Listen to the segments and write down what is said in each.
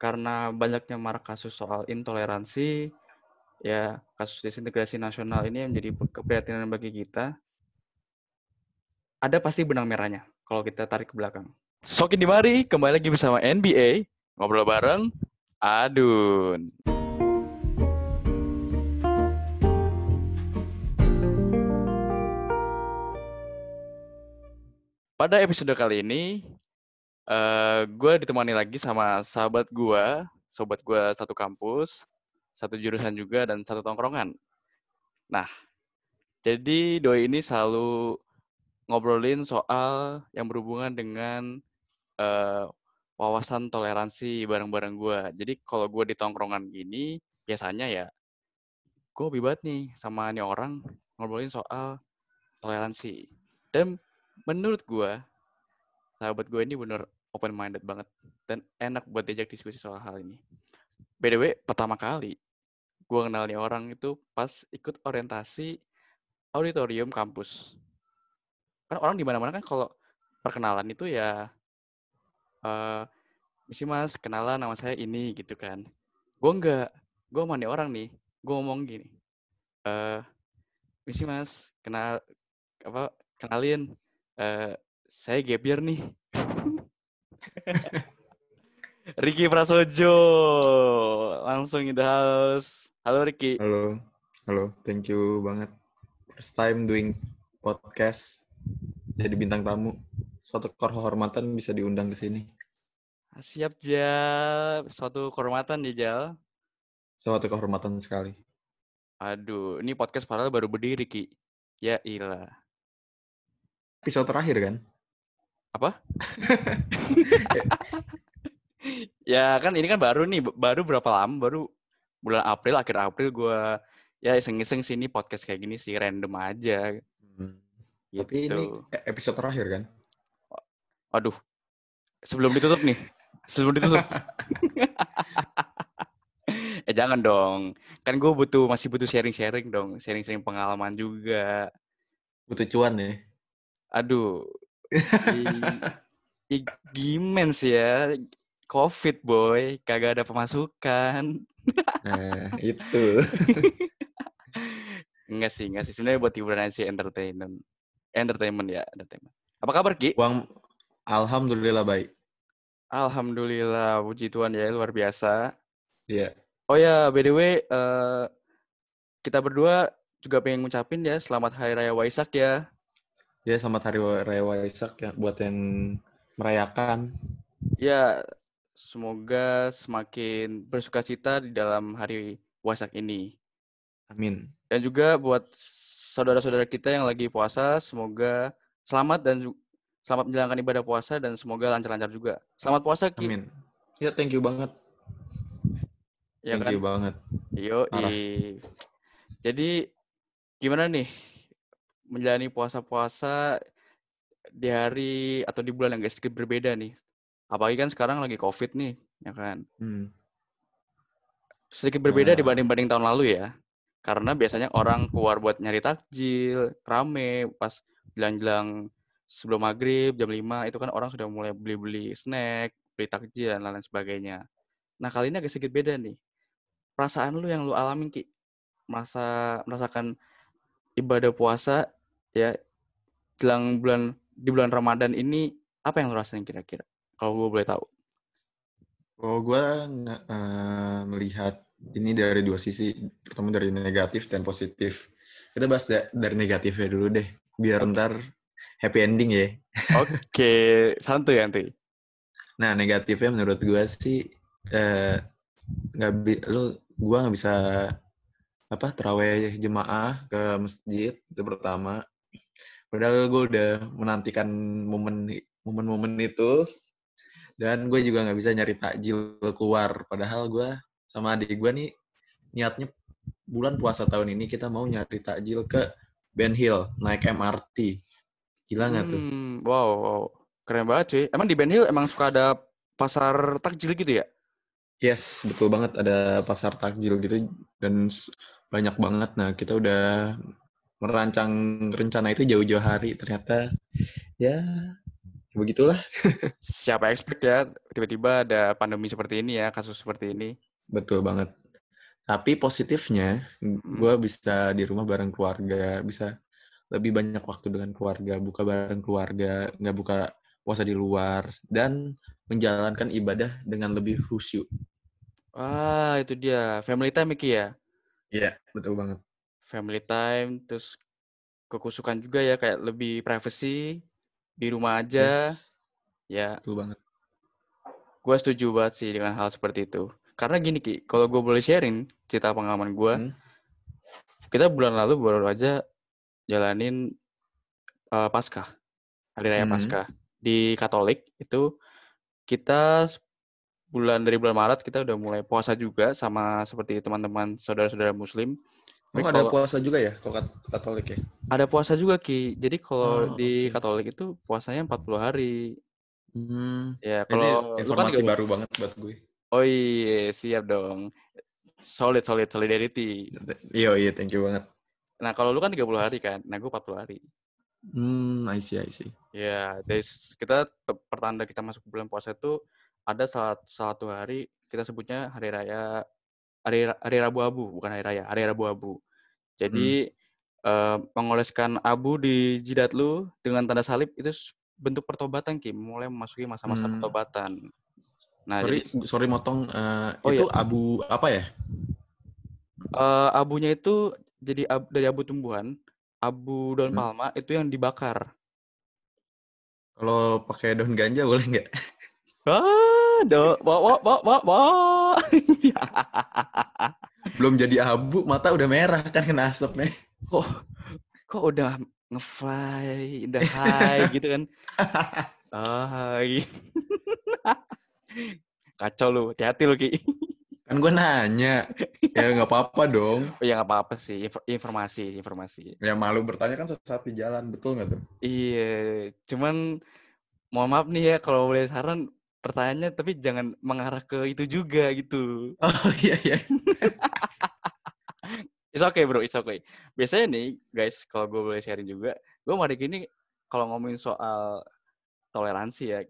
karena banyaknya marak kasus soal intoleransi, ya kasus disintegrasi nasional ini menjadi keprihatinan bagi kita. Ada pasti benang merahnya kalau kita tarik ke belakang. Sokin di mari, kembali lagi bersama NBA, ngobrol bareng Adun. Pada episode kali ini, uh, gue ditemani lagi sama sahabat gue, sobat gue satu kampus, satu jurusan juga, dan satu tongkrongan. Nah, jadi Doi ini selalu ngobrolin soal yang berhubungan dengan uh, wawasan toleransi bareng-bareng gue. Jadi kalau gue di tongkrongan gini, biasanya ya gue lebih banget nih sama nih orang ngobrolin soal toleransi. Dan menurut gue sahabat gue ini bener open minded banget dan enak buat diajak diskusi soal hal ini. By the way, pertama kali gue kenal nih orang itu pas ikut orientasi auditorium kampus. Kan orang di mana-mana kan kalau perkenalan itu ya uh, misi mas kenalan nama saya ini gitu kan. Gue enggak, gue nih orang nih, gue ngomong gini. Eh, uh, misi mas kenal apa kenalin uh, saya gebiar nih. Ricky Prasojo langsung in the house. Halo Ricky. Halo, halo, thank you banget. First time doing podcast, jadi bintang tamu. Suatu kehormatan bisa diundang ke sini. Siap Jal, suatu kehormatan ya Jal. Suatu kehormatan sekali. Aduh, ini podcast padahal baru berdiri Ki. Ya ilah. Episode terakhir kan? Apa? ya kan ini kan baru nih, baru berapa lama? Baru bulan April, akhir April gue ya iseng-iseng sini podcast kayak gini sih, random aja. Hmm. Gitu. Tapi ini e-, episode terakhir kan? Aduh, sebelum ditutup nih, sebelum ditutup. eh jangan dong, kan gue butuh masih butuh sharing-sharing dong, sharing-sharing pengalaman juga. Butuh cuan ya? Aduh, I, gimana sih ya? Covid boy, kagak ada pemasukan. nah, itu. enggak sih, enggak sih. Sebenarnya buat hiburan sih entertainment. Entertainment ya, entertainment. Apa kabar Ki? Uang Alhamdulillah baik. Alhamdulillah, puji Tuhan ya luar biasa. Iya. Yeah. Oh ya, by the way, uh, kita berdua juga pengen ngucapin ya selamat Hari Raya Waisak ya. Ya, selamat Hari Raya Waisak ya buat yang merayakan. Ya, semoga semakin bersuka cita di dalam hari Waisak ini. Amin. Dan juga buat saudara-saudara kita yang lagi puasa, semoga selamat dan selamat menjalankan ibadah puasa dan semoga lancar-lancar juga. Selamat puasa, Ki. Amin. Ya, thank you banget. Ya, thank kan? you banget. Yo, Jadi gimana nih menjalani puasa-puasa di hari atau di bulan yang gak sedikit berbeda nih. Apalagi kan sekarang lagi COVID nih, ya kan. Hmm. Sedikit berbeda nah. dibanding-banding tahun lalu ya. Karena biasanya orang keluar buat nyari takjil, rame, pas jelang-jelang sebelum maghrib, jam 5, itu kan orang sudah mulai beli-beli snack, beli takjil, dan lain-lain sebagainya. Nah, kali ini agak sedikit beda nih. Perasaan lu yang lu alamin, Ki, merasa merasakan ibadah puasa ya jelang bulan di bulan Ramadan ini apa yang lo rasain kira-kira? Kalau gue boleh tahu. Kalau gue uh, melihat ini dari dua sisi, pertama dari negatif dan positif. Kita bahas da dari negatifnya dulu deh, biar ntar happy ending ya. Oke, santuy nanti. Nah negatifnya menurut gue sih eh, nggak uh, lu gue nggak bisa apa terawih jemaah ke masjid itu pertama Padahal gue udah menantikan momen momen-momen itu dan gue juga nggak bisa nyari takjil keluar. Padahal gue sama adik gue nih niatnya bulan puasa tahun ini kita mau nyari takjil ke Ben Hill naik MRT. Gila nggak hmm, tuh? Wow, wow, keren banget sih. Emang di Ben Hill emang suka ada pasar takjil gitu ya? Yes, betul banget ada pasar takjil gitu dan banyak banget. Nah kita udah merancang rencana itu jauh-jauh hari ternyata ya begitulah. Siapa expect ya tiba-tiba ada pandemi seperti ini ya, kasus seperti ini. Betul banget. Tapi positifnya, gue bisa di rumah bareng keluarga, bisa lebih banyak waktu dengan keluarga, buka bareng keluarga, nggak buka puasa di luar, dan menjalankan ibadah dengan lebih khusyuk. Wah, itu dia. Family time Iki ya. Iya, betul banget. Family time, terus kekusukan juga ya, kayak lebih privacy, di rumah aja. Yes, Ya, betul banget. gue setuju banget sih dengan hal seperti itu. Karena gini Ki, kalau gue boleh sharing cerita pengalaman gue, Hmm. kita bulan lalu baru aja jalanin eh, Paskah, hari raya Hmm. Paskah di Katolik itu kita bulan dari bulan Maret kita udah mulai puasa juga sama seperti teman-teman saudara-saudara Muslim. Oh, ada kalau- puasa juga ya, kalau kat- Katolik ya? ada puasa juga Ki. Jadi kalau Oh, di oke. Katolik itu puasanya 40 hari. Hmm. Ya, kalau kan informasi 30 baru banget buat gue. Oh iya, siap dong. Solid, solid, solidarity. Iya, iya, thank you banget. Nah, kalau lu kan 30 hari kan, nah gue 40 hari. Hmm, I see, I see. Ya, dari s- kita pe- pertanda kita masuk bulan puasa itu ada salah satu hari kita sebutnya hari raya hari hari Rabu Abu, bukan hari raya, hari Rabu Abu. Jadi eh, mengoleskan abu di jidat lu dengan tanda salib itu bentuk pertobatan Ki, mulai memasuki masa-masa Hmm. pertobatan. Nah, sorry, jadi sorry motong. eh, Oh, itu iya. abu apa ya? eh, abunya itu jadi ab- dari abu tumbuhan, abu daun Hmm. palma itu yang dibakar. Kalau pakai daun ganja boleh nggak? Do, wah, wah, wah, wah, wah. Belum jadi abu, mata udah merah kan kena asapnya. kok kok udah ngefly, udah high gitu kan. Hai. Kacau lu, hati-hati lu Ki. Kan gue nanya. Ya nggak apa-apa dong. Oh, ya nggak apa-apa sih, infor- informasi, informasi. Ya malu bertanya kan sesaat di jalan, betul nggak tuh? Iya, cuman mohon maaf nih ya kalau boleh saran pertanyaannya tapi jangan mengarah ke itu juga gitu. Oh iya iya. It's okay bro, it's okay. Biasanya nih guys, kalau gue boleh sharing juga, gue hari gini kalau ngomongin soal toleransi ya,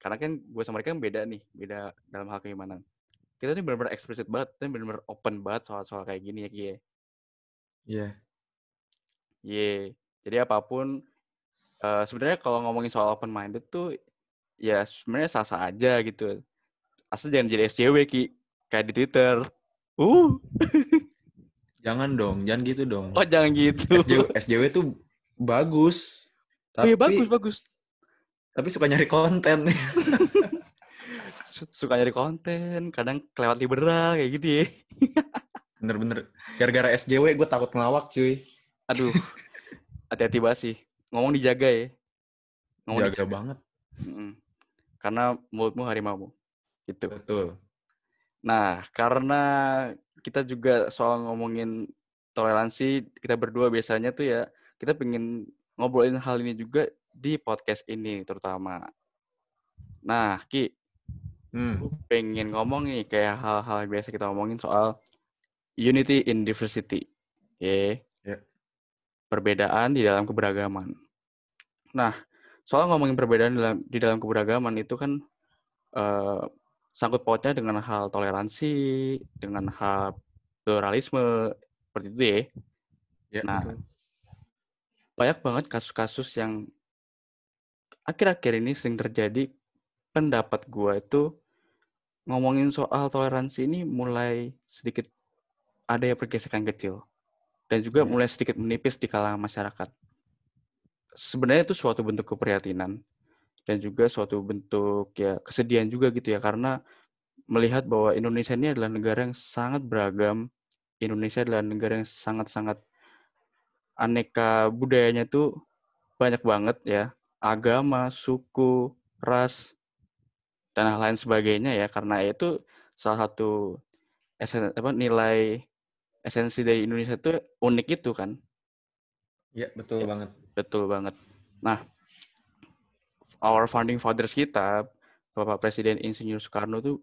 karena kan gue sama mereka beda nih, beda dalam hal keimanan. Kita nih benar-benar eksplisit banget, dan benar-benar open banget soal-soal kayak gini ya Kie. Iya. Ye, jadi apa pun eh, sebenarnya kalau ngomongin soal open minded tuh ya sebenarnya sah-sah aja gitu. Asal jangan jadi SJW Ki, kayak di Twitter. Uh, Jangan dong, jangan gitu dong. oh jangan gitu. SJW, SJW tuh bagus. Oh Tapi, iya bagus bagus. tapi suka nyari konten. Su- Suka nyari konten, kadang kelewat liberal kayak gitu ya. Bener-bener. Gara-gara SJW gue takut ngelawak cuy. Aduh, hati-hati banget sih. Ngomong dijaga ya. Ngomong Jaga banget. Mm-mm. Karena mulutmu harimau. Gitu. Betul. Nah, karena kita juga soal ngomongin toleransi, kita berdua biasanya tuh ya, kita pengen ngobrolin hal ini juga di podcast ini terutama. Nah, Ki, Hmm. pengen ngomong nih kayak hal-hal yang biasa kita ngomongin soal unity in diversity. Ya. Perbedaan di dalam keberagaman. Nah, soal ngomongin perbedaan di dalam, di dalam keberagaman itu kan eh, sangkut pautnya dengan hal toleransi, dengan hal pluralisme, seperti itu ya. Ya, Nah, betul. Banyak banget kasus-kasus yang akhir-akhir ini sering terjadi. Pendapat gua itu ngomongin soal toleransi ini mulai sedikit ada ya pergesekan kecil dan juga Iya. mulai sedikit menipis di kalangan masyarakat. Sebenarnya itu suatu bentuk keprihatinan dan juga suatu bentuk ya kesedihan juga gitu ya karena melihat bahwa Indonesia ini adalah negara yang sangat beragam. Indonesia adalah negara yang sangat-sangat aneka budayanya tuh banyak banget ya. Agama, suku, ras, dan hal lain sebagainya ya karena itu salah satu esen, apa, nilai esensi dari Indonesia itu unik itu kan Ya, betul banget. betul banget nah our founding fathers kita Bapak Presiden Insinyur Soekarno tuh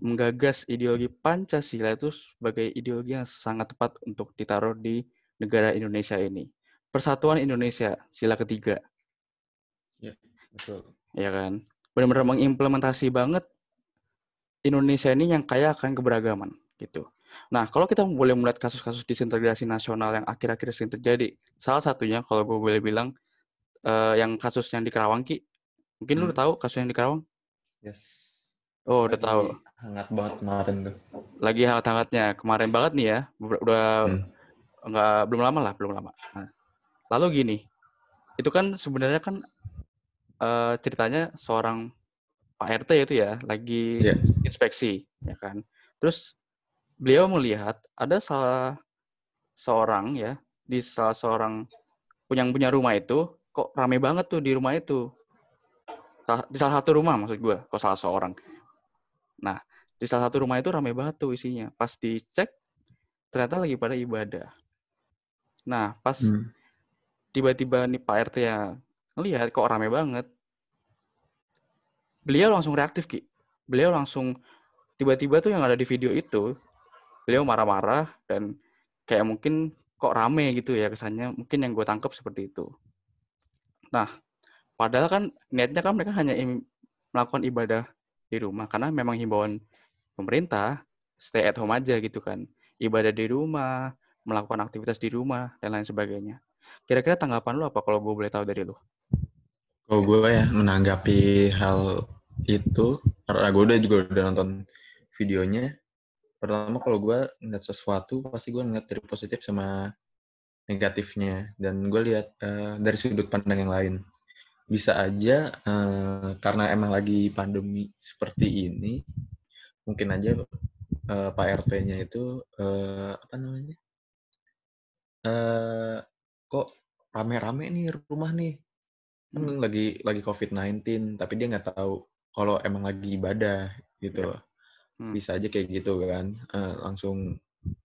menggagas ideologi Pancasila itu sebagai ideologi yang sangat tepat untuk ditaruh di negara Indonesia ini. Persatuan Indonesia, sila ketiga. Ya. Betul. ya kan? Benar-benar mengimplementasi banget Indonesia ini yang kaya akan keberagaman gitu. Nah, kalau kita boleh melihat kasus-kasus disintegrasi nasional yang akhir-akhir sering terjadi, salah satunya kalau gue boleh bilang uh, yang kasus yang di Kerawang Ki. Mungkin hmm. lu udah tahu kasus yang di Kerawang? Yes. Oh, udah tahu. Hangat banget kemarin tuh. Lagi hangat-hangatnya. Kemarin banget nih ya. Udah hmm. enggak belum lama lah, belum lama. Nah, lalu gini. Itu kan sebenarnya kan uh, ceritanya seorang Pak RT itu ya lagi yeah. inspeksi ya kan. Terus beliau melihat ada salah seorang ya di salah seorang yang punya rumah itu kok rame banget tuh di rumah itu. Di salah satu rumah maksud gue, kok salah seorang. Nah, di salah satu rumah itu rame banget tuh isinya. Pas dicek, ternyata lagi pada ibadah. Nah, pas hmm. tiba-tiba nih Pak RT yang ngelihat kok rame banget, beliau langsung reaktif ki beliau langsung tiba-tiba tuh yang ada di video itu beliau marah-marah dan kayak mungkin kok rame gitu ya kesannya mungkin yang gue tangkap seperti itu. Nah padahal kan niatnya kan mereka hanya melakukan ibadah di rumah karena memang himbauan pemerintah stay at home aja gitu kan. Ibadah di rumah melakukan aktivitas di rumah dan lain sebagainya. Kira-kira tanggapan lu apa kalau gue boleh tahu dari lu? Kalau gue ya menanggapi hal itu, karena gue udah juga udah nonton videonya. Pertama kalau gue ngeliat sesuatu, pasti gue ngeliat dari positif sama negatifnya. Dan gue lihat uh, dari sudut pandang yang lain. Bisa aja uh, karena emang lagi pandemi seperti ini, mungkin aja uh, Pak RT-nya itu uh, apa namanya? Uh, kok rame-rame nih rumah nih kan hmm. lagi lagi COVID-19 tapi dia nggak tahu kalau emang lagi ibadah gitu loh hmm. bisa aja kayak gitu kan. Uh, langsung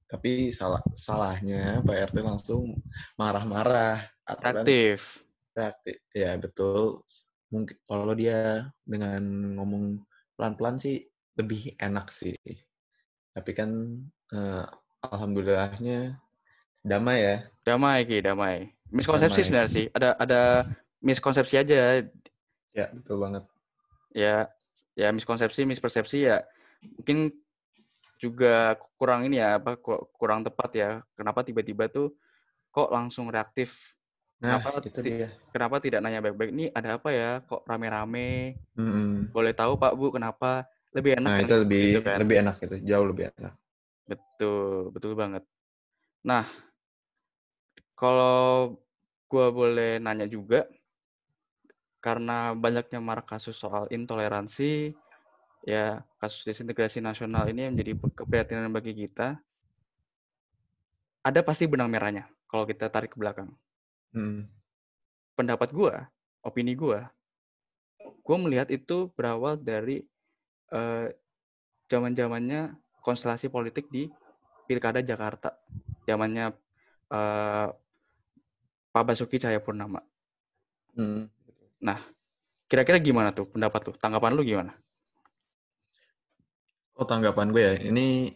tapi salah salahnya Pak RT langsung marah-marah atau reaktif kan, reaktif. ya betul. Mungkin kalau dia dengan ngomong pelan-pelan sih lebih enak sih. Tapi kan uh, alhamdulillahnya damai ya. Damai ki damai. Miskonsepsi sebenarnya sih. Ada ada miskonsepsi aja. Ya, betul banget. Ya, ya miskonsepsi, mispersepsi ya mungkin juga kurang ini ya apa kurang tepat ya. Kenapa tiba-tiba tuh kok langsung reaktif? Nah, kenapa itu dia. kenapa tidak nanya baik-baik? Ini ada apa ya? Kok rame-rame? Mm-hmm. Boleh tahu Pak Bu kenapa? Lebih enak. Nah, kan? itu lebih gitu, kan? lebih enak itu, jauh lebih enak. Betul, betul banget. Nah, kalau gue boleh nanya juga, karena banyaknya marak kasus soal intoleransi, ya kasus disintegrasi nasional ini menjadi keprihatinan bagi kita. Ada pasti benang merahnya kalau kita tarik ke belakang. Hmm. Pendapat gue, opini gue, gue melihat itu berawal dari uh, zaman-zamannya konstelasi politik di pilkada Jakarta, zamannya uh, Pak Basuki Cahayapurnama. Hmm. Nah, kira-kira gimana tuh pendapat lu? Tanggapan lu gimana? Oh, tanggapan gue ya. Ini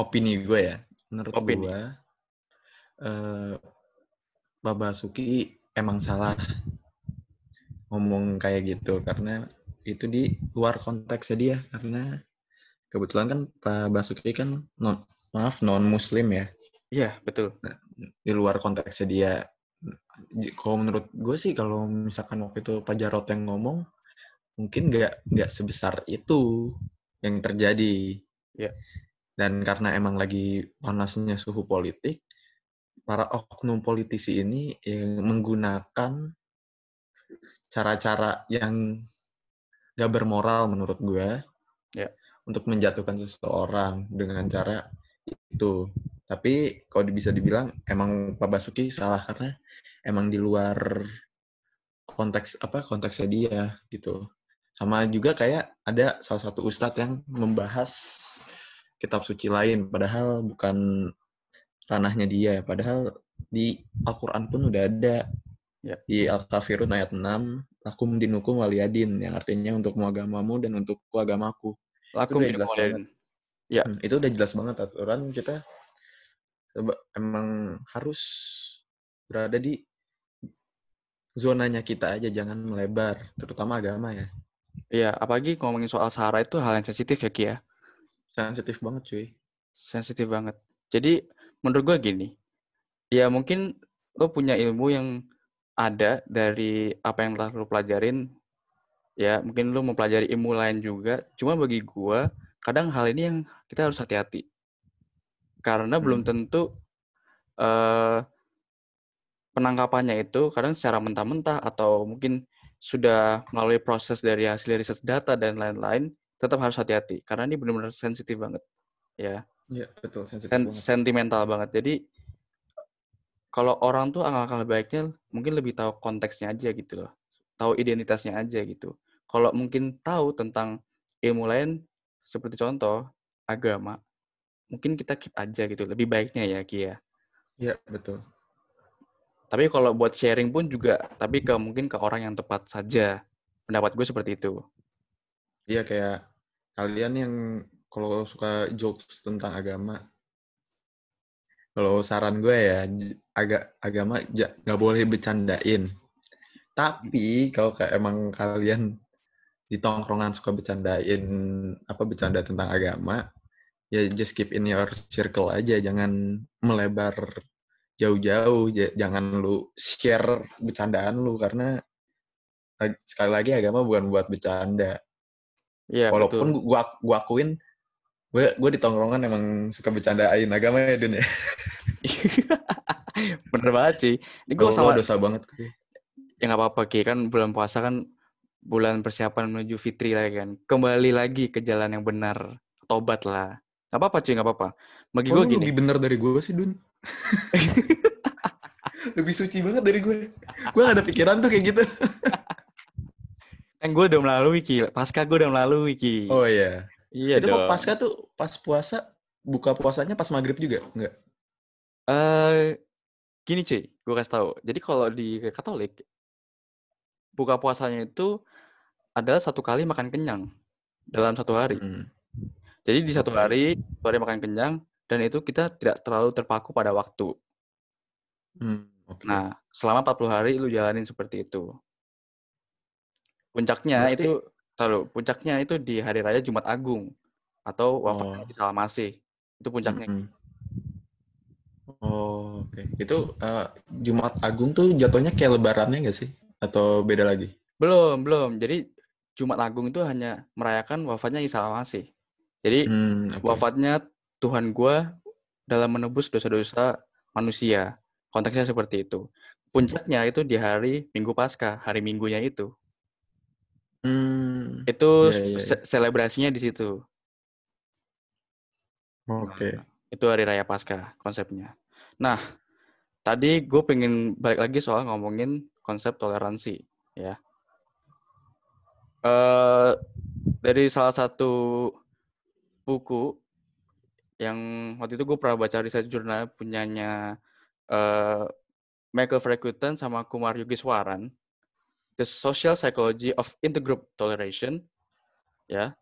opini gue ya. Menurut opini. gue, uh, Pak Basuki emang salah ngomong kayak gitu karena itu di luar konteksnya dia karena kebetulan kan Pak Basuki kan non maaf non Muslim ya. Iya betul. Nah, di luar konteksnya dia kalau menurut gue sih kalau misalkan waktu itu Pak Jarot yang ngomong mungkin nggak nggak sebesar itu yang terjadi ya. dan karena emang lagi panasnya suhu politik para oknum politisi ini yang menggunakan cara-cara yang gak bermoral menurut gue ya. untuk menjatuhkan seseorang dengan cara itu tapi kalau bisa dibilang emang Pak Basuki salah karena emang di luar konteks apa konteksnya dia gitu. Sama juga kayak ada salah satu ustadz yang membahas kitab suci lain padahal bukan ranahnya dia padahal di Al-Qur'an pun udah ada ya. di Al-Kafirun ayat 6 lakum dinukum waliyadin yang artinya untuk agamamu dan untuk agamaku. Lakum itu jelas banget. Ya. Hmm, itu udah jelas banget aturan kita emang harus berada di zonanya kita aja jangan melebar, terutama agama ya. Iya, apalagi ngomongin soal sara itu hal yang sensitif ya Ki ya. Sensitif banget cuy. Sensitif banget. Jadi menurut gue gini, ya mungkin lo punya ilmu yang ada dari apa yang telah lo pelajarin, ya mungkin lo mempelajari ilmu lain juga, cuma bagi gue, kadang hal ini yang kita harus hati-hati. Karena belum Hmm. tentu eh, penangkapannya itu kadang secara mentah-mentah atau mungkin sudah melalui proses dari hasil riset data dan lain-lain, tetap harus hati-hati karena ini benar-benar sensitif banget, ya, Iya, betul, sensitif Sen- banget. sentimental banget. Jadi kalau orang tuh alangkah baiknya mungkin lebih tahu konteksnya aja gitu loh, tahu identitasnya aja gitu. Kalau mungkin tahu tentang ilmu lain seperti contoh agama, mungkin kita keep aja gitu. Lebih baiknya ya Ki ya. Iya, betul. Tapi kalau buat sharing pun juga, tapi ke mungkin ke orang yang tepat saja. Pendapat gue seperti itu. Iya kayak kalian yang kalau suka jokes tentang agama, kalau saran gue ya agak agama nggak boleh bercandain. Tapi kalau kayak emang kalian di tongkrongan suka bercandain apa bercanda tentang agama, ya just keep in your circle aja, jangan melebar jauh-jauh, ja- jangan lu share bercandaan lu karena ag- sekali lagi agama bukan buat bercanda. Iya, Walaupun betul. gua gua akuin gue gue di tongkrongan emang suka bercandain agama ya Dun ya. Bener banget sih. Ini gue sama, dosa banget. Ya nggak apa-apa Ki. Kan bulan puasa kan bulan persiapan menuju fitri lagi kan. Kembali lagi ke jalan yang benar. Tobat lah. Nggak apa-apa cuy, nggak apa-apa. Bagi Kok gue gini. lebih bener dari gue sih Dun? Lebih suci banget dari gue. Gue gak ada pikiran tuh kayak gitu. Kan gue udah melalui Ki. Pasca gue udah melalui Ki. Oh iya. iya Itu dong. pasca tuh pas puasa buka puasanya pas maghrib juga enggak? Eh, gini cuy, gue kasih tahu. Jadi kalau di Katolik, buka puasanya itu adalah satu kali makan kenyang dalam satu hari. Hmm. Jadi di satu hari, satu hari makan kenyang, dan itu kita tidak terlalu terpaku pada waktu. Hmm, oke. Nah, selama 40 hari lu jalanin seperti itu. Puncaknya Berarti- itu, taruh, puncaknya itu di hari raya Jumat Agung atau wafatnya Oh. Isa Al-Masih. Itu puncaknya. Mm-mm. Oh, oke. Itu eh, Jumat Agung tuh jatuhnya kayak lebarannya nggak sih? Atau beda lagi? Belum, belum. Jadi Jumat Agung itu hanya merayakan wafatnya Isa Al-Masih. Jadi Hmm, oke. wafatnya Tuhan gua dalam menebus dosa-dosa manusia. Konteksnya seperti itu. Puncaknya itu di hari Minggu Paskah, hari Minggunya itu. Hmm, Itu Iya, iya, se- selebrasinya di situ. oke. Itu hari raya Paskah konsepnya. Nah, tadi gue pengen balik lagi soal ngomongin konsep toleransi, ya. eh dari salah satu buku yang waktu itu gue pernah baca riset jurnal punyanya eh Michael Frakuten sama Kumar Yogiswaran, The Social Psychology of Intergroup Toleration, ya,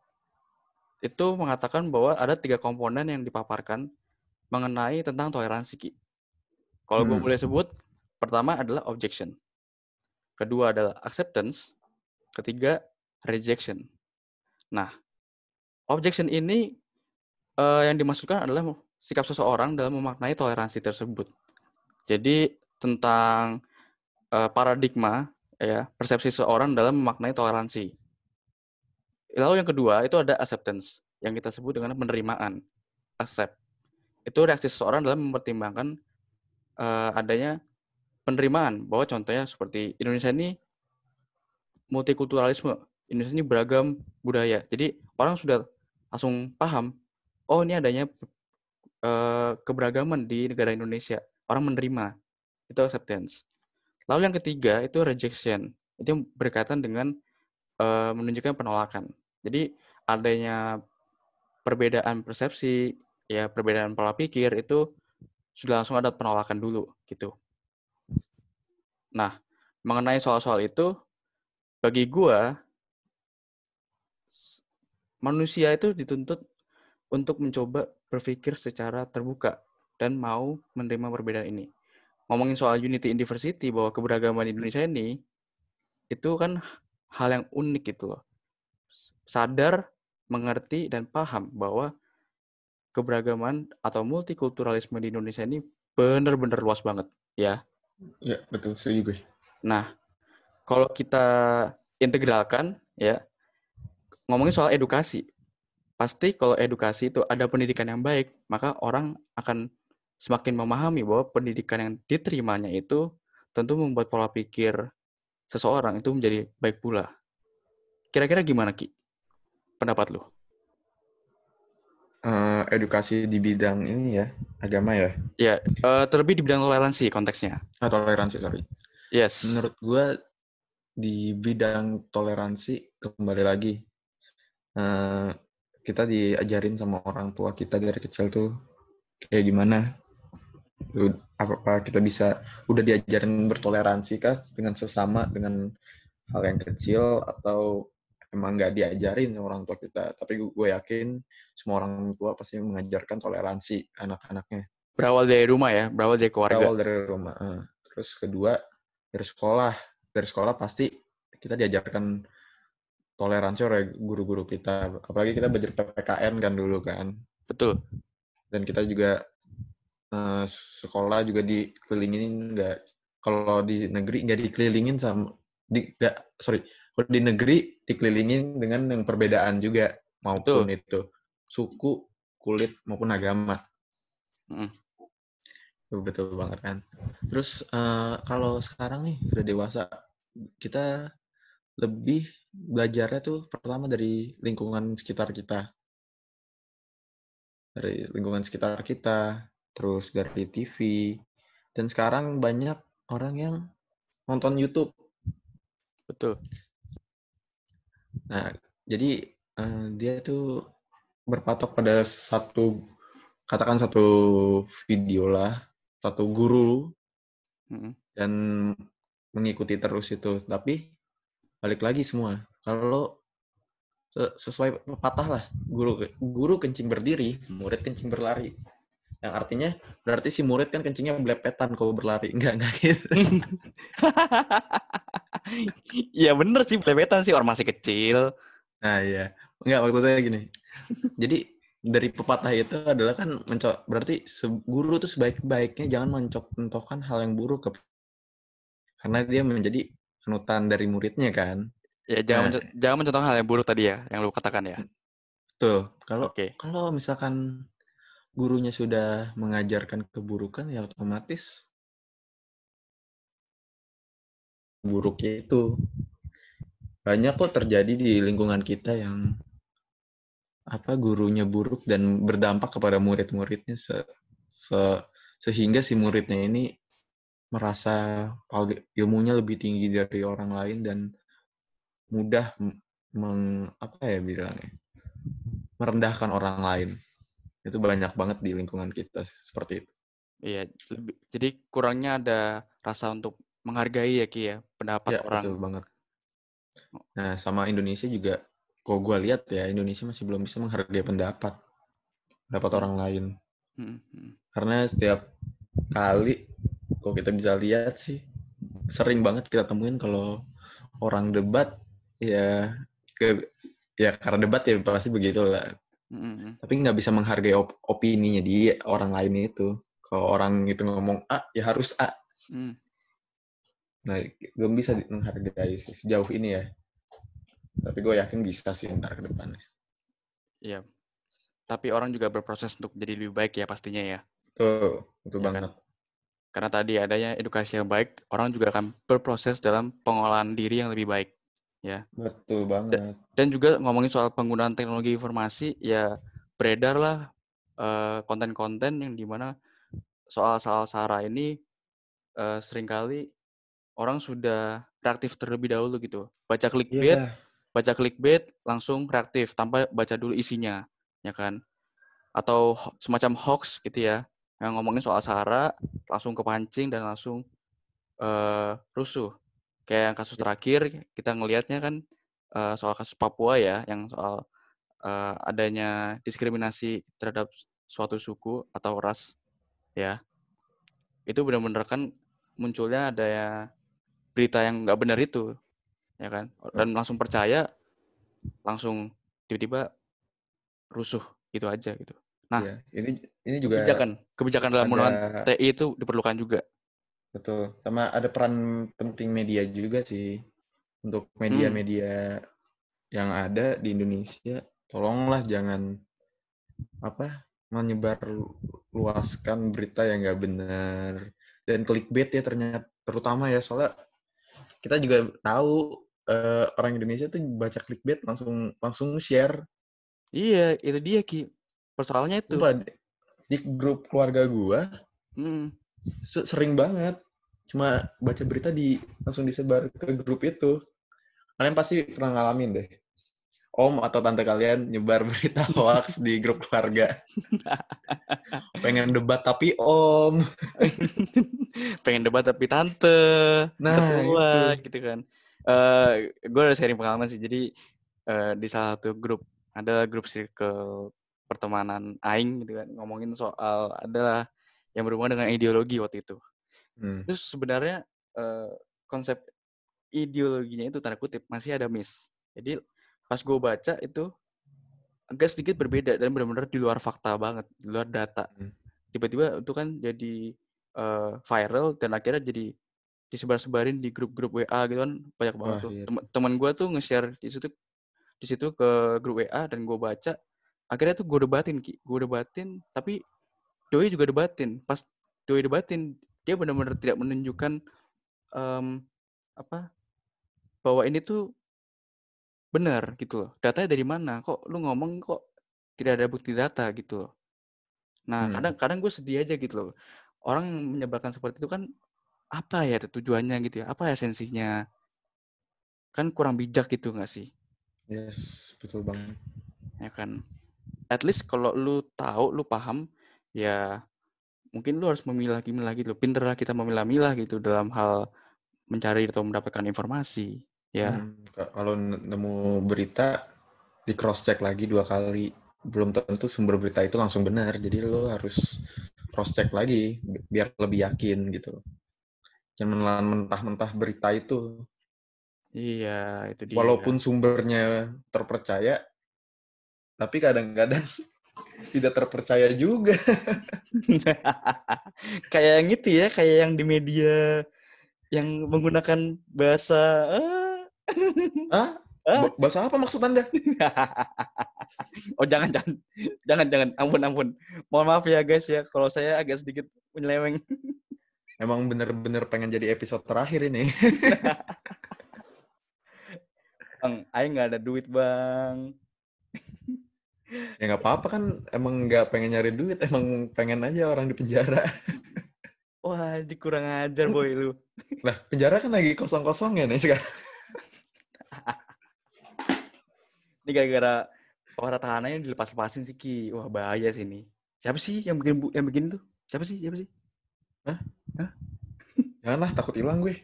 itu mengatakan bahwa ada tiga komponen yang dipaparkan mengenai tentang toleransi. Ki. Kalau gue Hmm. boleh sebut, pertama adalah objection, kedua adalah acceptance, ketiga rejection. Nah, objection ini eh, yang dimaksudkan adalah sikap seseorang dalam memaknai toleransi tersebut. Jadi tentang eh, paradigma ya persepsi seseorang dalam memaknai toleransi. Lalu yang kedua itu ada acceptance yang kita sebut dengan penerimaan. Accept. Itu reaksi seseorang dalam mempertimbangkan eh, adanya penerimaan bahwa contohnya seperti Indonesia ini multikulturalisme. Indonesia ini beragam budaya. Jadi orang sudah langsung paham, oh ini adanya eh, keberagaman di negara Indonesia. Orang menerima. Itu acceptance. Lalu yang ketiga itu rejection. Itu berkaitan dengan eh, menunjukkan penolakan. Jadi adanya perbedaan persepsi, ya perbedaan pola pikir itu sudah langsung ada penolakan dulu gitu. Nah, mengenai soal-soal itu bagi gua s- manusia itu dituntut untuk mencoba berpikir secara terbuka dan mau menerima perbedaan ini. Ngomongin soal unity in diversity bahwa keberagaman di Indonesia ini itu kan hal yang unik gitu loh. Sadar, mengerti, dan paham bahwa keberagaman atau multikulturalisme di Indonesia ini benar-benar luas banget, ya. Ya, betul. Setuju gue. Nah, kalau kita integralkan, ya, ngomongin soal edukasi. Pasti kalau edukasi itu ada pendidikan yang baik, maka orang akan semakin memahami bahwa pendidikan yang diterimanya itu tentu membuat pola pikir seseorang itu menjadi baik pula. Kira-kira gimana, Ki? Pendapat lu? Uh, edukasi di bidang ini ya, agama ya? Ya, uh, terlebih di bidang toleransi konteksnya. Ah, toleransi, sorry. Yes. Menurut gue di bidang toleransi, kembali lagi, uh, kita diajarin sama orang tua kita dari kecil tuh kayak gimana? Apa kita bisa udah diajarin bertoleransi kah dengan sesama dengan hal yang kecil atau emang nggak diajarin sama orang tua kita? Tapi gue yakin semua orang tua pasti mengajarkan toleransi anak-anaknya. Berawal dari rumah ya? Berawal dari keluarga? Berawal dari rumah terus kedua dari sekolah. Dari sekolah pasti kita diajarkan toleransi oleh guru-guru kita. Apalagi kita belajar ppkn kan dulu kan. Betul. Dan kita juga uh, sekolah juga dikelilingin nggak kalau di negeri nggak dikelilingin sama di nggak sorry kalau di negeri dikelilingin dengan yang perbedaan juga maupun Betul. itu suku kulit maupun agama. Mm. betul banget kan. Terus uh, kalau sekarang nih udah dewasa kita lebih belajarnya tuh pertama dari lingkungan sekitar kita dari lingkungan sekitar kita terus dari TV, dan sekarang banyak orang yang nonton YouTube. Betul. Nah, jadi uh, dia tuh berpatok pada satu, katakan satu video lah, satu guru, mm-hmm. dan mengikuti terus itu. Tapi balik lagi semua, kalau sesuai pepatah lah, guru guru kencing berdiri, murid kencing berlari. Yang artinya berarti si murid kan kencingnya belepetan kalau berlari. Enggak enggak gitu. Iya bener sih belepetan sih orang masih kecil. Nah iya. Enggak maksudnya gini. Jadi dari pepatah itu adalah kan mencok berarti guru tuh sebaik-baiknya jangan mencok-mentokkan hal yang buruk ke karena dia menjadi panutan dari muridnya kan. Ya jangan nah, jangan mencontohkan hal yang buruk tadi ya yang lu katakan ya. Tuh kalau okay. kalau misalkan gurunya sudah mengajarkan keburukan ya otomatis buruknya itu banyak kok terjadi di lingkungan kita yang apa gurunya buruk dan berdampak kepada murid-muridnya se, se, sehingga si muridnya ini merasa ilmunya lebih tinggi dari orang lain dan mudah meng apa ya bilangnya merendahkan orang lain itu banyak banget di lingkungan kita seperti itu. Iya, lebih, jadi kurangnya ada rasa untuk menghargai ya Ki ya pendapat ya, orang. Betul banget. Nah, sama Indonesia juga kok gue lihat ya Indonesia masih belum bisa menghargai pendapat pendapat orang lain. Hmm, hmm. Karena setiap kali kok kita bisa lihat sih sering banget kita temuin kalau orang debat ya ke ya karena debat ya pasti begitulah Mm-hmm. Tapi nggak bisa menghargai op opininya dia orang lain itu. Kalau orang itu ngomong A, ya harus A. Mm. Nah, belum bisa menghargai sih sejauh ini ya. Tapi gue yakin bisa sih ntar ke depannya. Iya. Tapi orang juga berproses untuk jadi lebih baik ya pastinya ya. Tuh, betul ya banget. Kan? Karena tadi adanya edukasi yang baik, orang juga akan berproses dalam pengolahan diri yang lebih baik ya. Betul banget. Dan juga ngomongin soal penggunaan teknologi informasi, ya beredar lah uh, konten-konten yang di mana soal-soal SARA ini uh, sering kali orang sudah reaktif terlebih dahulu gitu. Baca clickbait, yeah. baca clickbait langsung reaktif tanpa baca dulu isinya, ya kan? Atau semacam hoax gitu ya, yang ngomongin soal SARA langsung kepancing dan langsung uh, rusuh Kayak yang kasus terakhir kita ngelihatnya kan uh, soal kasus Papua ya, yang soal uh, adanya diskriminasi terhadap suatu suku atau ras ya. Itu benar-benar kan munculnya ada ya berita yang nggak benar itu ya kan? Dan langsung percaya, langsung tiba-tiba rusuh gitu aja gitu. Nah, Iya, ini ini juga kebijakan kebijakan dalam ada TI itu diperlukan juga. betul. Sama ada peran penting media juga sih untuk Hmm, media-media yang ada di Indonesia. Tolonglah jangan apa menyebar luaskan berita yang nggak benar dan clickbait ya ternyata terutama ya soalnya kita juga tahu eh, orang Indonesia tuh baca clickbait langsung langsung share. iya, itu dia Ki. Persoalannya itu. Sumpah, di- di grup keluarga gua Hmm, se- sering banget cuma baca berita di langsung disebar ke grup itu. Kalian pasti pernah ngalamin deh. Om atau tante kalian nyebar berita hoax di grup keluarga. Pengen debat tapi om. pengen debat tapi tante, Nah, ketua itu. gitu kan. Eh, gue ada sharing pengalaman sih. Jadi eh, di salah satu grup ada grup circle pertemanan aing gitu kan ngomongin soal adalah yang berhubungan dengan ideologi waktu itu. Hmm. Terus sebenarnya eh, konsep ideologinya itu tanda kutip masih ada miss. Jadi pas gue baca itu agak sedikit berbeda dan benar-benar di luar fakta banget, di luar data. Hmm. Tiba-tiba itu kan jadi eh, viral dan akhirnya jadi disebar-sebarin di grup-grup WA gitu kan banyak banget Wah, tuh. iya. Tem- Teman gue tuh nge-share di situ di situ ke grup WA dan gue baca. Akhirnya tuh gue debatin ki, gue debatin tapi Doi juga debatin. Pas Doi debatin dia benar-benar tidak menunjukkan em, apa bahwa ini tuh benar gitu loh. Datanya dari mana? Kok lu ngomong kok tidak ada bukti data gitu loh. Nah, Hmm. kadang-kadang gue sedih aja gitu loh. Orang yang menyebarkan seperti itu kan apa ya tujuannya gitu ya? Apa esensinya? Kan kurang bijak gitu nggak sih? Yes, betul banget. Ya kan? At least kalau lu tahu, lu paham, ya mungkin lu harus memilah-milah gitu. loh. Pinterlah kita memilah-milah gitu dalam hal mencari atau mendapatkan informasi. Ya, Hmm, ka- Kalau nemu berita di cross check lagi dua kali, belum tentu sumber berita itu langsung benar. Jadi lo harus cross check lagi bi- biar lebih yakin gitu. Jangan menelan mentah-mentah berita itu. iya itu dia. Walaupun sumbernya terpercaya, tapi kadang-kadang tidak terpercaya juga. kayak yang itu ya, kayak yang di media yang menggunakan bahasa ah. Ah, Ah. ba- bahasa apa maksud Anda? oh jangan jangan jangan jangan ampun ampun mohon maaf ya guys ya kalau saya agak sedikit menyeleweng Emang bener-bener pengen jadi episode terakhir ini. bang Aing nggak ada duit bang ya nggak apa-apa kan, emang nggak pengen nyari duit, emang pengen aja orang di penjara. wah ini kurang ajar boy lu. Lah, penjara kan lagi kosong-kosong ya nih sekarang. ini gara-gara para tahanannya dilepas-lepasin sih ki. Wah bahaya sih ini. Siapa sih yang bikin bu- yang bikin tuh siapa sih siapa sih? Janganlah, takut hilang gue.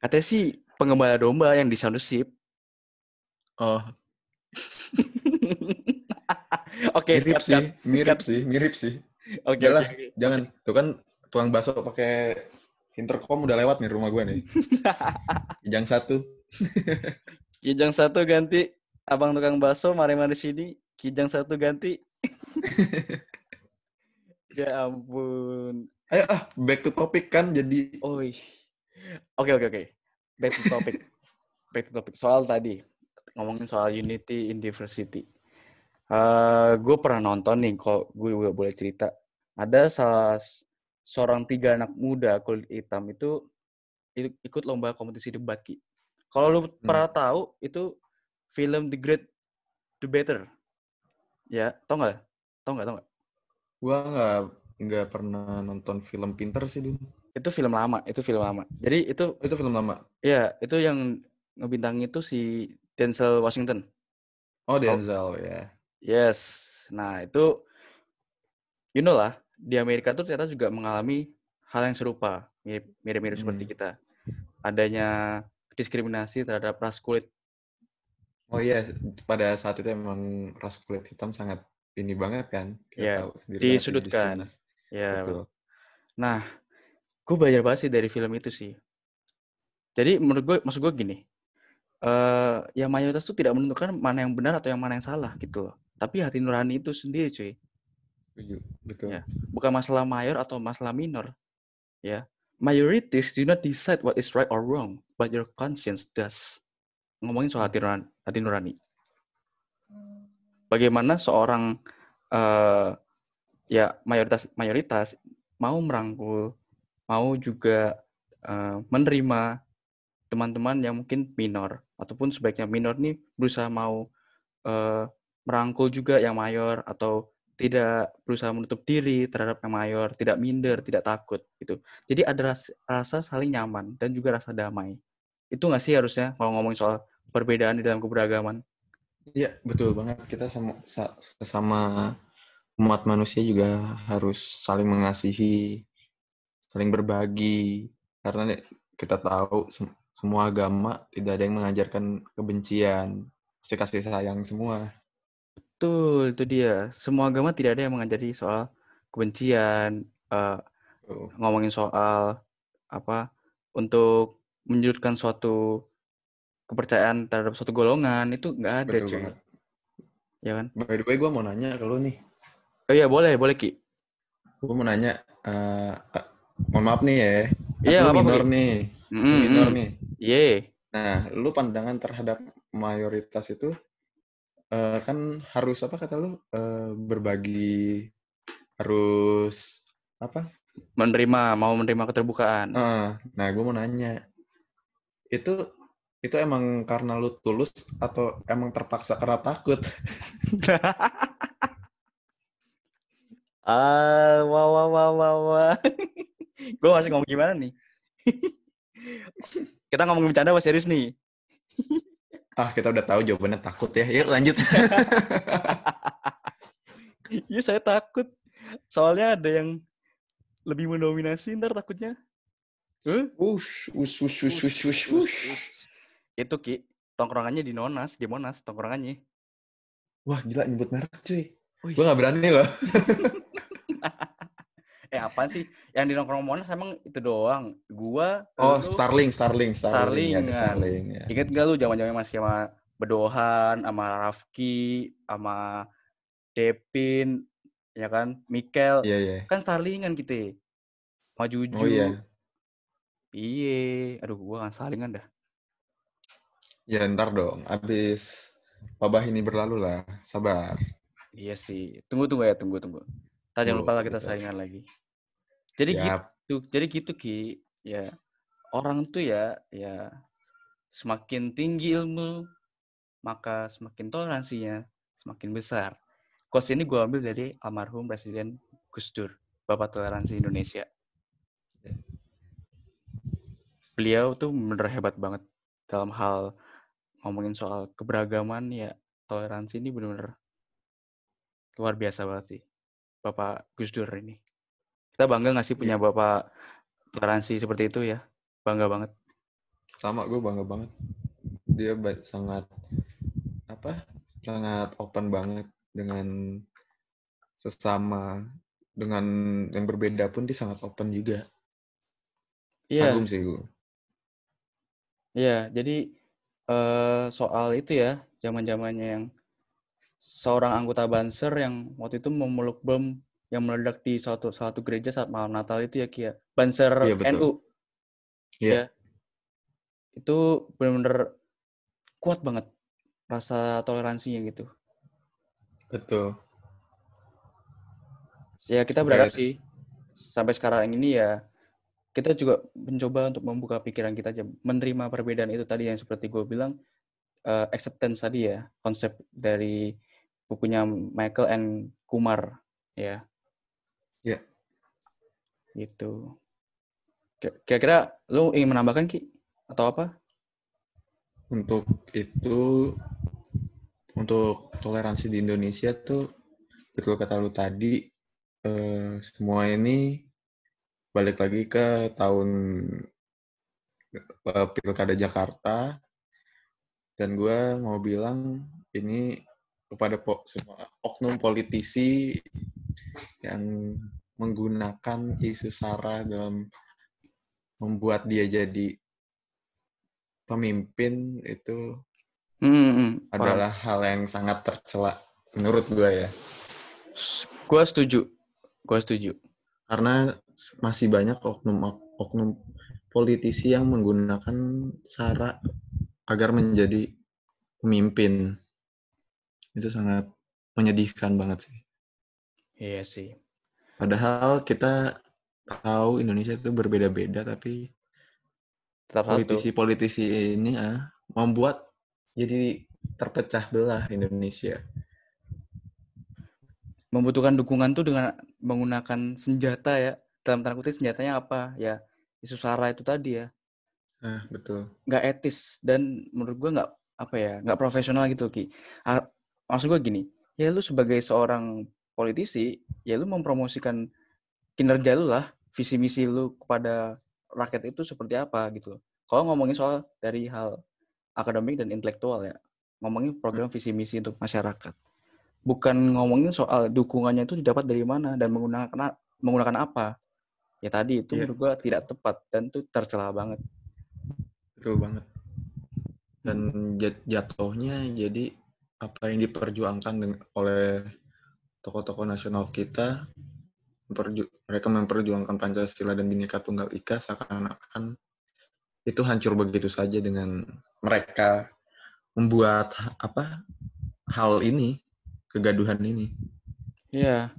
katanya sih pengembala domba yang di Soundship Oh, oke mirip cut, sih, cut. mirip cut. sih, mirip sih. oke oke. Jangan, tuh kan tukang bakso pakai intercom udah lewat nih rumah gue nih. Kijang satu. Kijang satu ganti abang tukang bakso mari-mari sini. Kijang satu ganti. ya ampun. Ayo ah, back to topic kan jadi Oi. Oke oke oke. Back to topic. Back to topic. Soal tadi ngomongin soal unity in diversity. Eh gue pernah nonton nih, kalau gue juga boleh cerita. Ada salah seorang tiga anak muda kulit hitam itu ikut lomba kompetisi debat ki. Kalau lu pernah tahu itu film The Great Debater. Ya, tau nggak? Tau nggak? Tau nggak? gua nggak nggak pernah nonton film pinter sih dulu. Itu film lama. Itu film lama. Jadi itu Oh, itu film lama. ya itu yang ngebintang itu si Denzel Washington. Oh, Denzel ya. Yes. Nah, itu you know lah, di Amerika tuh ternyata juga mengalami hal yang serupa, mirip- mirip-mirip seperti Hmm. kita. Adanya diskriminasi terhadap ras kulit. Oh iya, pada saat itu emang ras kulit hitam sangat ini banget kan. Kita Iya, tahu sendiri disudutkan. didiskriminasi. Ya. Betul. Nah, gue belajar banget sih dari film itu sih. Jadi menurut gue, maksud gue gini, eh ya mayoritas itu tidak menentukan mana yang benar atau yang mana yang salah gitu loh. Tapi hati nurani itu sendiri cuy. Setuju. Betul. Ya. Bukan masalah mayor atau masalah minor. Ya. Majorities do not decide what is right or wrong, but your conscience does. Ngomongin soal hati nurani. Hati nurani. Bagaimana seorang eh ya mayoritas mayoritas mau merangkul, mau juga eh, menerima teman-teman yang mungkin minor ataupun sebaiknya minor nih berusaha mau eh, merangkul juga yang mayor atau tidak berusaha menutup diri terhadap yang mayor, tidak minder, tidak takut gitu. Jadi ada ras- rasa saling nyaman dan juga rasa damai. Itu nggak sih harusnya kalau ngomongin soal perbedaan di dalam keberagaman? Iya, betul banget. Kita sama sa- sesama umat manusia juga harus saling mengasihi, saling berbagi. Karena kita tahu semua agama tidak ada yang mengajarkan kebencian, pasti kasih sayang semua. Betul, itu dia. Semua agama tidak ada yang mengajari soal kebencian, eh, Tuh. ngomongin soal apa untuk menyudutkan suatu kepercayaan terhadap suatu golongan itu nggak ada Betul cuy banget. ya kan By the way, gue mau nanya ke lu nih. oh iya boleh boleh ki Gue mau nanya, eh, eh, mohon maaf nih ya. Iya, minor nih, Mm, minor mm. Ye. Nah, lu pandangan terhadap mayoritas itu eh, kan harus apa kata lu eh, berbagi, harus apa? menerima mau menerima keterbukaan Eh, nah, gue mau nanya, itu itu emang karena lu tulus atau emang terpaksa karena takut? ah wah wah wah wah wah gue masih ngomong gimana nih kita ngomong bercanda apa serius nih Ah, kita udah tahu jawabannya takut ya. Yuk lanjut. Iya saya takut soalnya ada yang lebih mendominasi ntar takutnya Huh? Wush, wush, wush, wush, wush, wush. itu ki tongkrongannya di Monas di Monas tongkrongannya Wah, gila nyebut merek cuy. Gue gak berani loh. eh apa sih yang di nongkrong Monas emang itu doang gua Oh, lu, Starling, Starling, Starling. Starling, Ya, kan. Starling ya. Ingat gak lu zaman-zaman masih sama Bedohan, sama Rafki, sama Depin, ya kan? Mikel, Iya, iya. kan Starlingan kita. Majuju. Oh iya. Iye, aduh gua kan Starlingan dah. Ya ntar dong, abis wabah ini berlalu lah. Sabar. Iya sih. Tunggu tunggu ya, tunggu tunggu. Ntar jangan lupa lah kita saingan lagi. Jadi Siap. gitu, jadi gitu Ki. Ya, orang tuh ya, ya semakin tinggi ilmu, maka semakin toleransinya semakin besar. Quotes ini gue ambil dari almarhum Presiden Gus Dur, Bapak Toleransi Indonesia. Beliau tuh bener hebat banget dalam hal ngomongin soal keberagaman ya toleransi ini bener-bener luar biasa banget sih. Bapak Gus Dur ini. Kita bangga nggak sih punya Bapak toleransi seperti itu ya? Bangga banget. Sama gue bangga banget. Dia ba- sangat apa? Sangat open banget dengan sesama dengan yang berbeda pun dia sangat open juga. Iya, Kagum sih gue. iya. Jadi eh, soal itu ya, zaman-zamannya yang seorang anggota Banser yang waktu itu memeluk bom yang meledak di suatu suatu gereja saat malam Natal itu ya Kia. Banser Iya, betul. NU. Iya. Ya. Itu benar-benar kuat banget rasa toleransinya gitu. Betul. Ya kita berharap sih sampai sekarang ini ya kita juga mencoba untuk membuka pikiran kita aja menerima perbedaan itu tadi yang seperti gue bilang eh, acceptance tadi ya konsep dari bukunya Michael and Kumar ya. Iya. Gitu. Kira- Kira-kira lu ingin menambahkan Ki atau apa? Untuk itu, untuk toleransi di Indonesia tuh, betul kata lu tadi, eh, semua ini balik lagi ke tahun eh, Pilkada Jakarta, dan gue mau bilang ini kepada po- semua oknum politisi yang menggunakan isu SARA dalam membuat dia jadi pemimpin itu Hmm, hmm, paham. adalah hal yang sangat tercela menurut gue ya. Gue setuju. Gue setuju. Karena masih banyak oknum-oknum politisi yang menggunakan cara agar menjadi pemimpin. Itu sangat menyedihkan banget sih. Iya sih. Padahal kita tahu Indonesia itu berbeda-beda, tapi Tetap satu. politisi-politisi ini ah, membuat jadi terpecah belah Indonesia. Membutuhkan dukungan tuh dengan menggunakan senjata ya. Dalam tanda kutip senjatanya apa? Ya isu sara itu tadi ya. Ah, betul. Nggak etis dan menurut gue nggak apa ya nggak profesional gitu ki. Maksud gue gini, ya lu sebagai seorang politisi, ya lu mempromosikan kinerja lu lah, visi misi lu kepada rakyat itu seperti apa gitu loh. Kalau ngomongin soal dari hal akademik dan intelektual ya, ngomongin program visi misi untuk masyarakat. Bukan ngomongin soal dukungannya itu didapat dari mana dan menggunakan menggunakan apa. Ya tadi itu Iya. menurut gua tidak tepat dan itu tercela banget. Betul banget. Dan jat- jatuhnya jadi apa yang diperjuangkan oleh tokoh-tokoh nasional kita, memperju- mereka memperjuangkan Pancasila dan Bhinneka Tunggal Ika seakan-akan itu hancur begitu saja dengan mereka membuat apa hal ini, kegaduhan ini, Iya.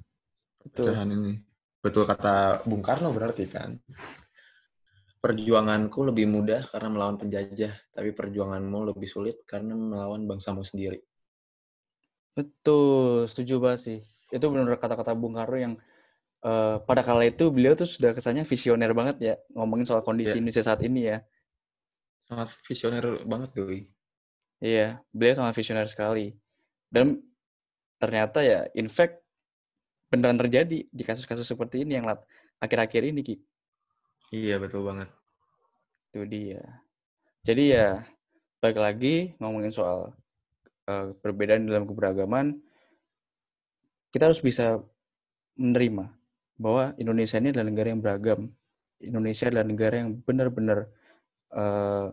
Betul. pecahan ini. Betul kata Bung Karno berarti kan. Perjuanganku lebih mudah karena melawan penjajah, tapi perjuanganmu lebih sulit karena melawan bangsamu sendiri. Betul, setuju banget sih. Itu benar kata-kata Bung Karno yang eh, pada kala itu beliau tuh sudah kesannya visioner banget ya ngomongin soal kondisi Iya. Indonesia saat ini ya. Sangat visioner banget doi. Iya, beliau sangat visioner sekali. Dan ternyata ya, in fact, beneran terjadi di kasus-kasus seperti ini yang akhir-akhir ini, Ki. Iya betul banget. Itu dia. Jadi ya, balik lagi ngomongin soal eh, perbedaan dalam keberagaman, kita harus bisa menerima bahwa Indonesia ini adalah negara yang beragam. Indonesia adalah negara yang benar-benar eh,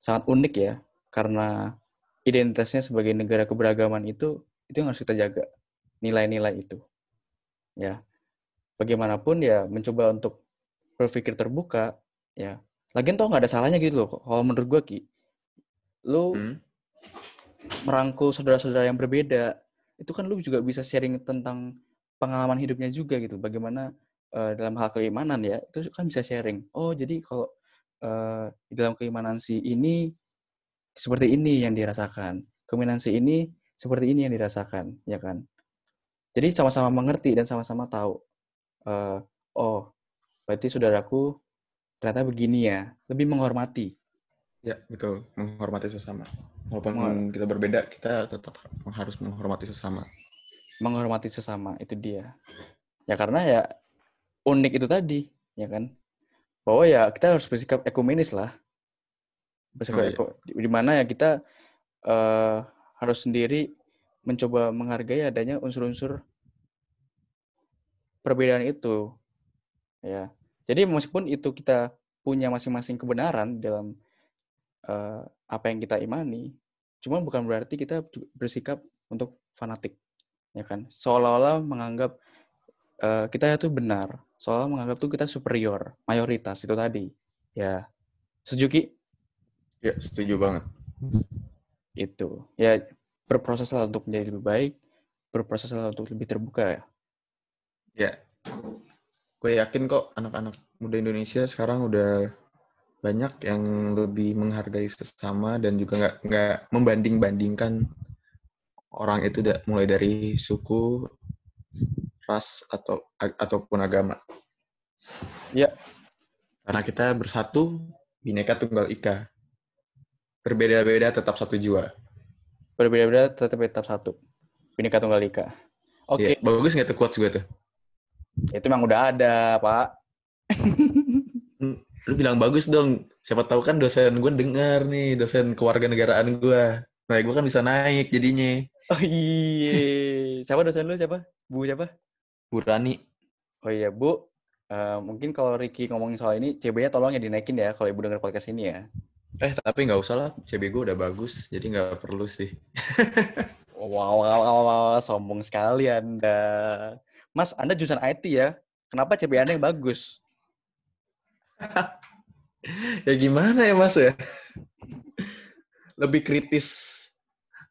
sangat unik ya, karena identitasnya sebagai negara keberagaman itu itu yang harus kita jaga nilai-nilai itu. Ya, bagaimanapun ya mencoba untuk berpikir terbuka, ya. Lagian toh nggak ada salahnya gitu loh. Kalau menurut gua ki, lu Hmm? Merangkul saudara-saudara yang berbeda, itu kan lu juga bisa sharing tentang pengalaman hidupnya juga gitu. Bagaimana eh, dalam hal keimanan ya, itu kan bisa sharing. Oh, jadi kalau di dalam keimanan si ini seperti ini yang dirasakan. Keimanan si ini seperti ini yang dirasakan, ya kan? Jadi sama-sama mengerti dan sama-sama tahu. eh, oh, berarti saudaraku ternyata begini ya. Lebih menghormati. Ya betul, menghormati sesama. Walaupun Menghor- kita berbeda, kita tetap harus menghormati sesama. menghormati sesama itu dia ya karena ya unik itu tadi ya kan bahwa ya kita harus bersikap ekumenis lah bersikap Oh, iya. eko- di mana ya kita eh, harus sendiri mencoba menghargai adanya unsur-unsur perbedaan itu ya jadi meskipun itu kita punya masing-masing kebenaran dalam eh, apa yang kita imani cuman bukan berarti kita bersikap untuk fanatik ya kan? Seolah-olah menganggap eh, kita itu benar seolah menganggap tuh kita superior mayoritas itu tadi. Ya setuju Ya setuju banget. itu. Ya berproseslah untuk menjadi lebih baik berproseslah untuk lebih terbuka ya. Ya, gue yakin kok anak-anak muda Indonesia sekarang udah banyak yang lebih menghargai sesama dan juga nggak nggak membanding-bandingkan orang itu da- mulai dari suku, ras atau a- ataupun agama. Ya. Karena kita bersatu, bineka tunggal ika. Berbeda-beda tetap satu jiwa. berbeda-beda tetap tetap satu Bhinneka Tunggal Ika oke Iya, bagus nggak tuh quotes gue tuh? itu memang udah ada pak Lu bilang bagus dong. Siapa tahu kan dosen gue dengar nih, dosen kewarganegaraan gue. Nah, gue kan bisa naik jadinya. oh iya siapa dosen lu siapa bu siapa Bu Rani. oh iya bu Eh, mungkin kalau Ricky ngomongin soal ini CB-nya tolong ya dinaikin ya kalau ibu dengar podcast ini ya Eh, tapi nggak usah lah. CB gue udah bagus, jadi nggak perlu sih. Wow, wow, wow, wow, sombong sekali Anda. Mas, Anda jurusan IT ya? Kenapa CB Anda yang bagus? ya gimana ya mas ya? Lebih kritis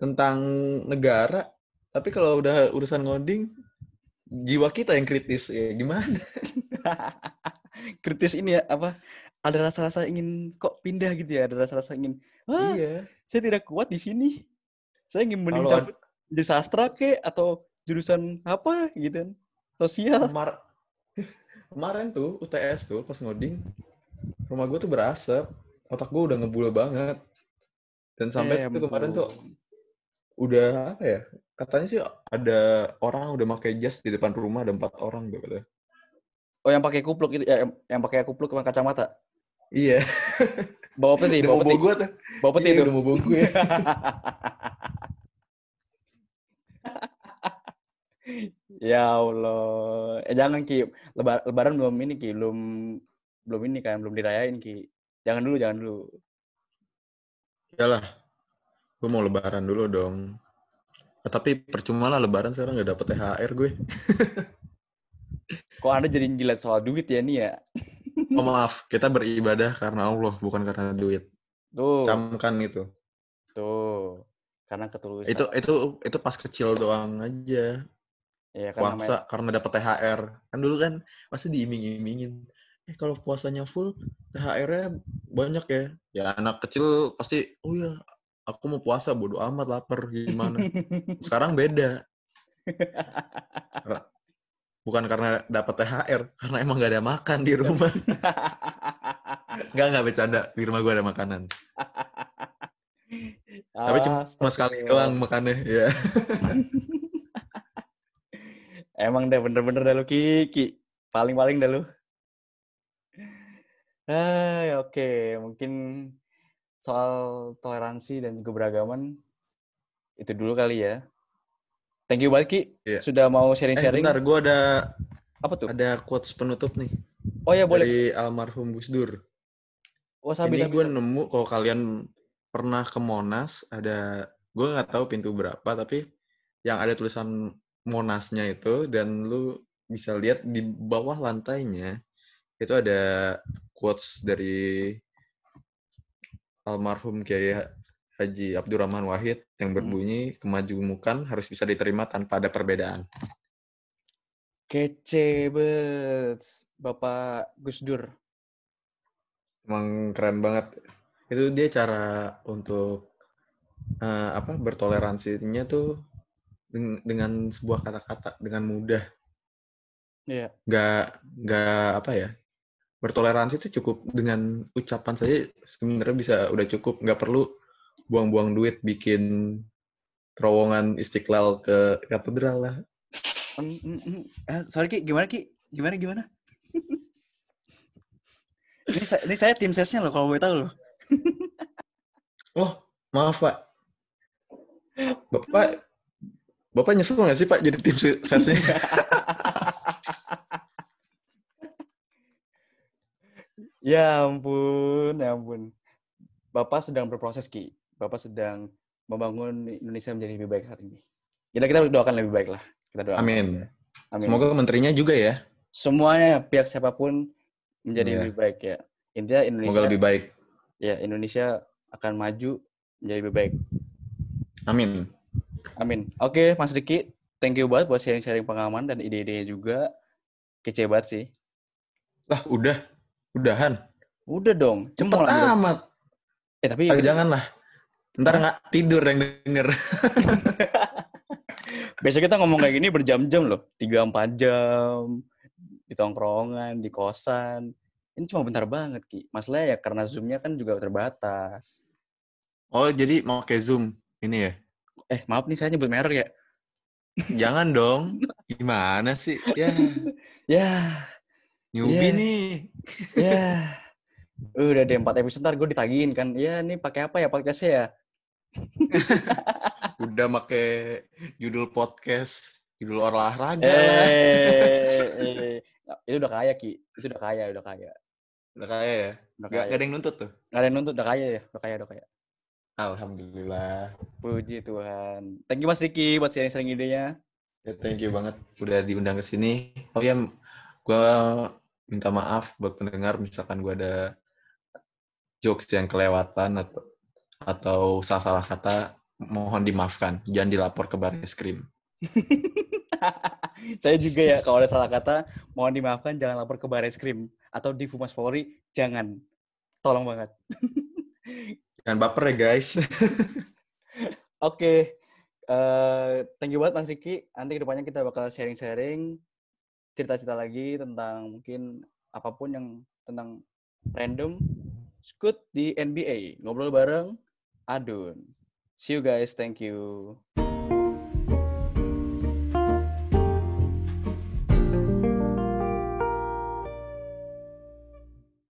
tentang negara, tapi kalau udah urusan ngoding, jiwa kita yang kritis. Ya gimana? kritis ini ya, apa? Ada rasa-rasa ingin kok pindah gitu ya? Ada rasa-rasa ingin, wah, iya. saya tidak kuat di sini. Saya ingin mending cabut di sastra ke atau jurusan apa gitu kan? Sosial. Kemar kemarin tuh UTS tuh pas ngoding, rumah gue tuh berasap. Otak gue udah ngebul banget. Dan sampai Eh, tuh kemarin tuh udah apa ya? Katanya sih ada orang udah pakai jas di depan rumah ada empat orang tuh katanya. Oh, yang pakai kupluk itu ya, yang, yang pakai kupluk sama kacamata. Iya. Bawa peti, bawa peti. bawa gue tuh. Bawa peti Iya, itu. udah mau bawa gue. Ya Allah. Eh jangan Ki. Lebar- lebaran belum ini Ki, belum belum ini kan, belum dirayain Ki. Jangan dulu, jangan dulu. Iyalah. Gue mau lebaran dulu dong. Eh, tapi percuma lah lebaran sekarang nggak dapet THR gue. Kok Anda jadi jilat soal duit ya nih ya? Oh maaf, kita beribadah karena Allah, bukan karena duit. Tuh, Camkan itu. tuh. Karena ketulusan. Itu itu itu pas kecil doang aja. Ya kan namanya Puasa karena dapet THR. Kan dulu kan pasti diiming-imingin. Eh kalau puasanya full, THR-nya banyak ya. Ya anak kecil pasti, oh ya, aku mau puasa, bodo amat lapar gimana. Sekarang beda. Bukan karena dapat THR, karena emang gak ada makan di rumah. Enggak, enggak bercanda. Di rumah gue ada makanan. Tapi cuma sekali doang makannya. Ya. Emang deh bener-bener dah lu Kiki. Paling-paling dah lu. Ah, oke. Mungkin soal toleransi dan juga beragaman itu dulu kali ya. Thank you banget Ki. Iya. Sudah mau Eh, sharing-sharing. bentar. Gue ada Apa tuh? ada quotes penutup nih. Oh ya boleh. Dari almarhum Gus Dur. Oh sabi Ini gue nemu kalau kalian pernah ke Monas, ada... Gue nggak tahu pintu berapa, tapi yang ada tulisan Monasnya itu, dan lu bisa lihat di bawah lantainya, itu ada quotes dari almarhum Kiai Haji Abdurrahman Wahid yang Hmm. berbunyi kemajumukan harus bisa diterima tanpa ada perbedaan. Kece bet. Bapak Gus Dur. Emang keren banget. Itu dia cara untuk eh, apa bertoleransinya tuh deng- dengan sebuah kata-kata dengan mudah. Iya. Gak gak apa ya? Bertoleransi itu cukup dengan ucapan saja sebenarnya bisa udah cukup. Nggak perlu buang-buang duit bikin terowongan istiqlal ke katedral lah. Mm, mm, mm. Eh, sorry Ki, gimana Ki? Gimana gimana? ini, saya, ini saya tim sesnya loh kalau boleh tahu loh. Oh, maaf Pak. Bapak Bapak nyesel nggak sih Pak jadi tim sesnya? Ya ampun, ya ampun. Bapak sedang berproses Ki. Bapak sedang membangun Indonesia menjadi lebih baik saat ini. Kita kita doakan lebih baik lah. Kita doakan. Amin. Amin. Semoga menterinya juga ya. semuanya pihak siapa pun menjadi Iya. lebih baik ya. Intinya Indonesia Semoga lebih baik. ya Indonesia akan maju menjadi lebih baik. Amin. Amin. Oke, Mas Riki, thank you banget buat sharing-sharing pengalaman dan ide-idenya juga. Kece banget sih. Lah, udah. Udahan. Udah dong. Cepet amat. Eh, tapi Ah, janganlah. Ntar nggak tidur yang denger. biasa kita ngomong kayak gini berjam-jam loh. 3-4 jam. Di tongkrongan, di kosan. Ini cuma bentar banget, Ki. Masalahnya ya karena Zoom-nya kan juga terbatas. Oh, jadi mau ke Zoom ini ya? Eh, maaf nih saya nyebut merek ya. Jangan dong. Gimana sih? Ya, Ya, newbie Iya. nih. ya. Udah deh, 4 episode ntar gue ditagihin kan. Ya, ini pakai apa ya podcastnya ya? Udah make judul podcast, judul olahraga lah. Eh, eh, itu udah kaya Ki, itu udah kaya, udah kaya. Udah kaya ya? Udah Gak, kaya. gak ada yang nuntut tuh? Nggak ada yang nuntut, udah kaya ya, udah kaya, udah kaya. Alhamdulillah. Puji Tuhan. Thank you Mas Riki buat sharing-sharing idenya. Ya, thank you banget udah diundang ke sini. Oh ya, gue minta maaf buat pendengar misalkan gue ada jokes yang kelewatan atau atau salah-salah kata, mohon dimaafkan. Jangan dilapor ke baris krim. Saya juga ya, kalau ada salah kata, mohon dimaafkan, jangan lapor ke Baris Krim. Atau di Fumas Polri, jangan. Tolong banget. Jangan baper ya guys. Oke, eh, thank you banget Mas Riki. Nanti ke depannya kita bakal sharing-sharing cerita-cerita lagi tentang mungkin apa pun yang tentang random scoot di NBA. Ngobrol bareng Adun. See you guys, thank you.